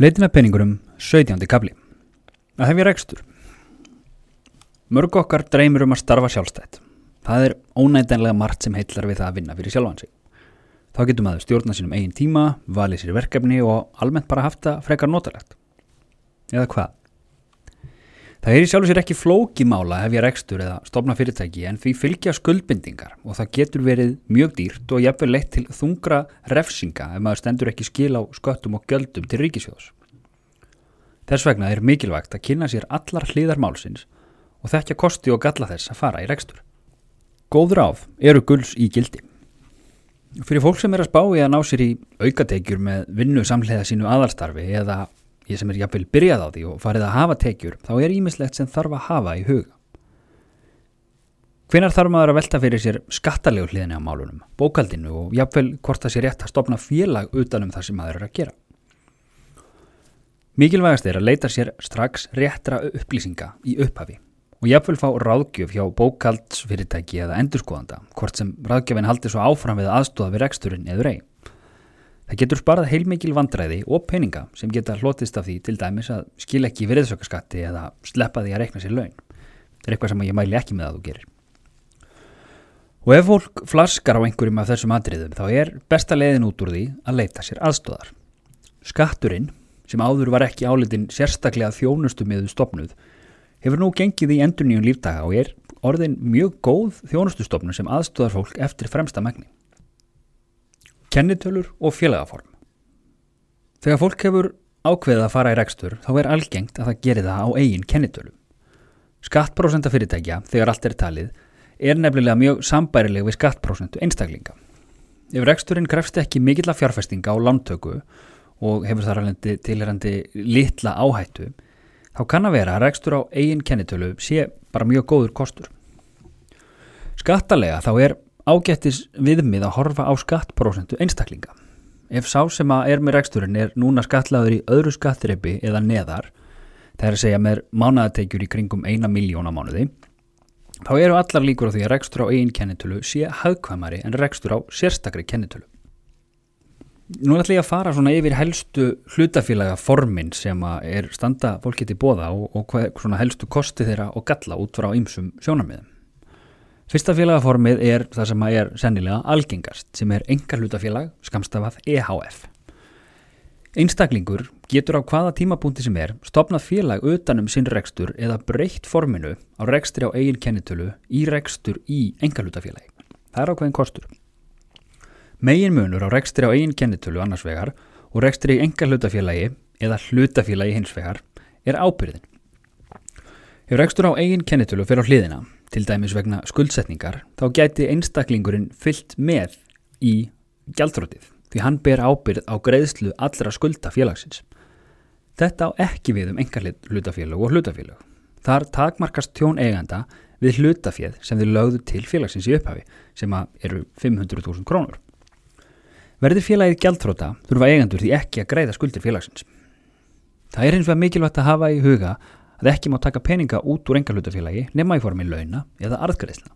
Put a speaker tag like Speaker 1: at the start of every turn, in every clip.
Speaker 1: Leitin að peningurum 17. kabli. Að hefja rekstur. Mörg okkar dreymir um að starfa sjálfstætt. Það er ónættanlega margt sem heitlar við það að vinna fyrir sjálfan sig. Þá getur maður stjórna sínum eigin tíma, valið sér verkefni og almennt bara haft það frekar notalegt. Eða hvað? Það er í sjálfu sér ekki flókimála ef ég rekstur eða stopna fyrirtæki en því fylgja skuldbindingar og það getur verið mjög dýrt og jafnveg leitt til þungra refsinga ef maður stendur ekki skil á sköttum og göldum til ríkisjóðs. Þess vegna er mikilvægt að kynna sér allar hliðar málsins og þekkja kosti og galla þess að fara í rekstur. Góður áf eru gulls í gildi. Fyrir fólk sem er að spá í að ná sér í aukateikjur með vinnu samlega sínu aðalstarfi eða ég sem er jafnvel byrjað á því og farið að hafa tekjur, þá er ímislegt sem þarf að hafa í huga. Hvenar þarf maður að velta fyrir sér skattalegu hliðinni á málunum, bókaldinu og jafnvel hvort það sé rétt að stopna félag utanum það sem maður er að gera. Mikilvægast er að leita sér strax réttra upplýsinga í upphafi og jafnvel fá ráðgjöf hjá bókaldsfyrirtæki eða endurskoðanda, hvort sem ráðgjöfin haldi svo áfram við aðstóða við reksturinn eður eigi. Það getur sparað heilmikil vandræði og peninga sem geta hlotist af því til dæmis að skil ekki veriðsökkaskatti eða sleppa því að rekna sér laun. Það er eitthvað sem ég mæli ekki með að þú gerir. Og ef fólk flaskar á einhverjum af þessum atriðum þá er besta leiðin út úr því að leita sér aðstóðar. Skatturinn, sem áður var ekki álitin sérstaklega þjónustu miðu stopnuð, hefur nú gengið í endurníun lífdaga og er orðin mjög góð þjónustustofnu sem aðstóðar fólk eftir fremsta megni kennitölur og félagaform. Þegar fólk hefur ákveðið að fara í rekstur þá er algengt að það gerir það á eigin kennitölu. Skattprósenta fyrirtækja, þegar allt er talið, er nefnilega mjög sambærileg við skattprósentu einstaklinga. Ef reksturinn grefst ekki mikill af fjárfestinga á landtöku og hefur þar alveg tilherandi litla áhættu, þá kann að vera að rekstur á eigin kennitölu sé bara mjög góður kostur. Skattalega þá er ágættis viðmið að horfa á skattprósentu einstaklinga. Ef sá sem að er með reksturinn er núna skatlaður í öðru skattreipi eða neðar, það er að segja með mánaðateikjur í kringum eina miljóna mánuði, þá eru allar líkur á því að rekstur á eigin kennitölu sé hagkvæmari en rekstur á sérstakri kennitölu. Nú ætlum ég að fara svona yfir helstu hlutafélaga formin sem að er standa fólk getið bóða og, og hvað helstu kosti þeirra og galla út frá ýmsum sjónarmiðum. Fyrsta félagaformið er það sem er sennilega algengast sem er engar hlutafélag skamstafað EHF. Einstaklingur getur á hvaða tímabúndi sem er stopnað félag utanum sinn rekstur eða breytt forminu á rekstri á eigin kennitölu í rekstur í engar hlutafélagi. Það er ákveðin kostur. Megin munur á rekstri á eigin kennitölu annars vegar og rekstri í engar hlutafélagi eða hlutafélagi hins vegar er ábyrðin. Ef rekstur á eigin kennitölu fyrir á hliðina til dæmis vegna skuldsetningar, þá gæti einstaklingurinn fyllt með í gjaldrótið því hann ber ábyrð á greiðslu allra skulda félagsins. Þetta á ekki við um engar hlutafélag og hlutafélag. Þar takmarkast tjón eiganda við hlutaféð sem þið lögðu til félagsins í upphafi sem eru 500.000 krónur. Verður félagið gjaldróta þurfa eigendur því ekki að greiða skuldir félagsins. Það er eins og mikilvægt að hafa í huga að ekki má taka peninga út úr engalutafélagi nema í formi launa eða arðgreðsla.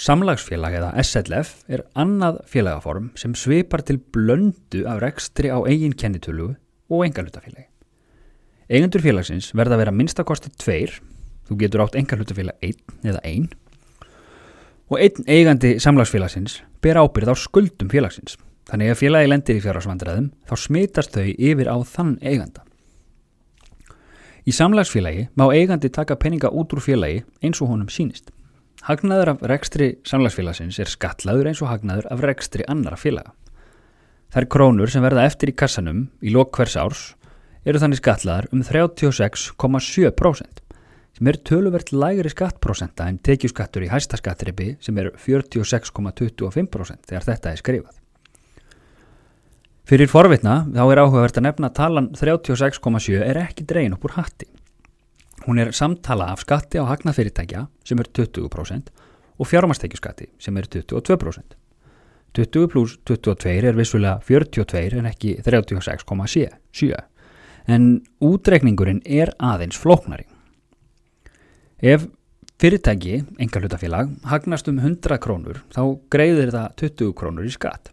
Speaker 1: Samlagsfélag eða SLF er annað félagaform sem svipar til blöndu af rekstri á eigin kennitölu og engalutafélagi. Eigendur félagsins verða að vera minnstakosti tveir, þú getur átt engalutafélag einn eða einn, og einn eigandi samlagsfélagsins ber ábyrð á skuldum félagsins. Þannig að félagi lendir í fjárhásvandræðum þá smitast þau yfir á þann eiganda. Í samlagsfélagi má eigandi taka peninga út úr félagi eins og honum sínist. Hagnaður af rekstri samlagsfélagsins er skatlaður eins og hagnaður af rekstri annara félaga. Þær krónur sem verða eftir í kassanum í lok hvers árs eru þannig skatlaðar um 36,7% sem er töluvert lægri skattprósenta en tekjuskattur í hæsta skattripi sem er 46,25% þegar þetta er skrifað. Fyrir forvitna þá er áhugavert að nefna að talan 36,7 er ekki dregin upp úr hatti. Hún er samtala af skatti á hagnafyrirtækja sem er 20% og fjármastekjuskatti sem er 22%. 20 pluss 22 er vissulega 42 en ekki 36,7 en útreikningurinn er aðeins flóknari. Ef fyrirtæki, enga hlutafélag, hagnast um 100 krónur þá greiðir það 20 krónur í skatt.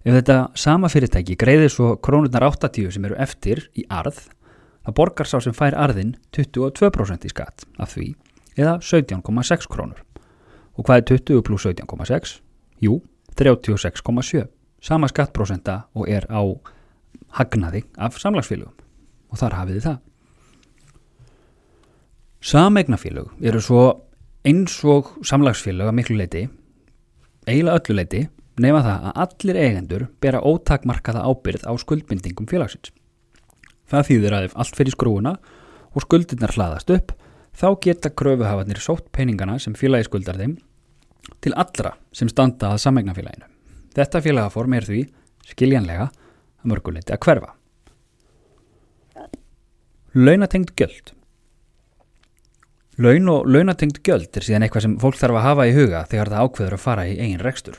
Speaker 1: Ef þetta sama fyrirtæki greiðir svo krónurnar 80 sem eru eftir í arð, það borgar sá sem fær arðin 22% í skatt af því eða 17,6 krónur. Og hvað er 20 pluss 17,6? Jú, 36,7. Sama skattprósenta og er á hagnaði af samlagsfélögum. Og þar hafið þið það. Samegnafélög eru svo eins og samlagsfélög að miklu leiti, eiginlega öllu leiti, nefna það að allir eigendur bera ótakmarkaða ábyrð á skuldbindingum félagsins. Það þýðir að ef allt fyrir skrúuna og skuldirnar hlaðast upp, þá geta kröfuhafarnir sótt peningana sem félagi skuldar þeim til allra sem standa að samegnafélaginu. Þetta félagaform er því skiljanlega að mörguleiti að hverfa. Launatengt göld Laun og launatengt göld er síðan eitthvað sem fólk þarf að hafa í huga þegar það ákveður að fara í eigin rekstur.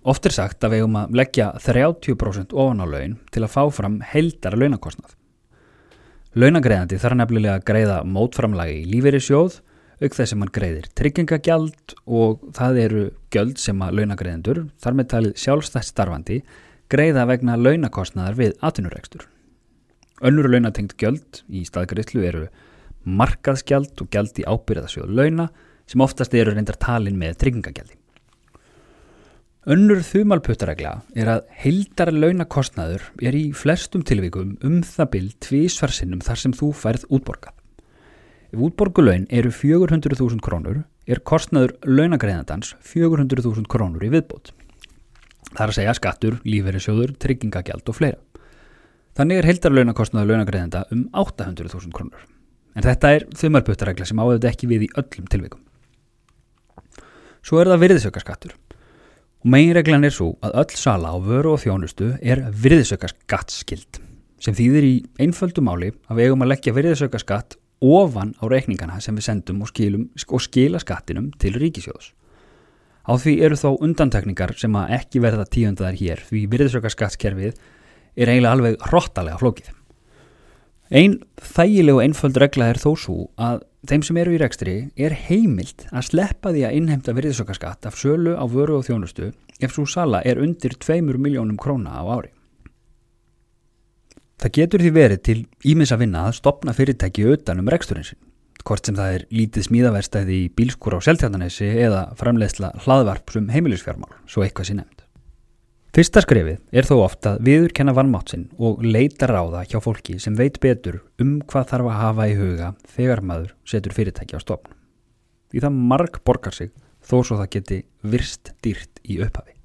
Speaker 1: Oft er sagt að við um að leggja 30% ofan á laun til að fá fram heldar launakostnað. Launagreðandi þarf nefnilega að greiða mótframlagi í lífeyrisjóð, auk þess sem hann greiðir tryggingagjald og það eru gjöld sem að launagreðendur, þar með talið sjálfstætt starfandi, greiða vegna launakostnaðar við atvinnurekstur. Önnur launatengt gjöld í staðgriðslu eru markaðsgjald og gjald í ábyrðasjóð launa sem oftast eru reyndar talin með tryggingagjaldi. Önnur þumalputtaregla er að heildar launakostnaður er í flestum tilvíkum um það byll tvísvarsinnum þar sem þú færð útborgað. Ef útborgulaun eru 400.000 krónur er kostnaður launagreðandans 400.000 krónur í viðbót. Það er að segja skattur, lífeyrisjóður, tryggingagjald og fleira. Þannig er heildar launakostnaður launagreðanda um 800.000 krónur. En þetta er þumalputtaregla sem áður ekki við í öllum tilvíkum. Svo er það virðisaukaskattur. Og meginreglan er svo að öll sala á vöru og þjónustu er virðisaukaskattskild sem þýðir í einföldu máli að við eigum að leggja virðisaukaskatt ofan á reikningana sem við sendum og, skilum, og skila skattinum til ríkisjóðs. Á því eru þó undantekningar sem að ekki verða tíundaðar hér því virðisaukaskattskerfið er eiginlega alveg hróttalega flókið. Einn þægileg og einföld regla er þó svo að þeim sem eru í rekstri er heimilt að sleppa því að innheimta virðisökkaskatt af sölu á vöru og þjónustu ef svo sala er undir 2 miljónum króna á ári. Það getur því verið til ímis að vinna að stopna fyrirtæki utan um reksturinsinn, hvort sem það er lítið smíðaverstæði í bílskur á seltjarnanessi eða framleiðsla hlaðvarp sem heimilisfjármál, svo eitthvað sé nefnd. Fyrsta skrefið er þó ofta að viðurkenna vannmátsin og leita ráða hjá fólki sem veit betur um hvað þarf að hafa í huga þegar maður setur fyrirtæki á stofn. Því það marg borgar sig þó svo það geti virst dýrt í upphafi.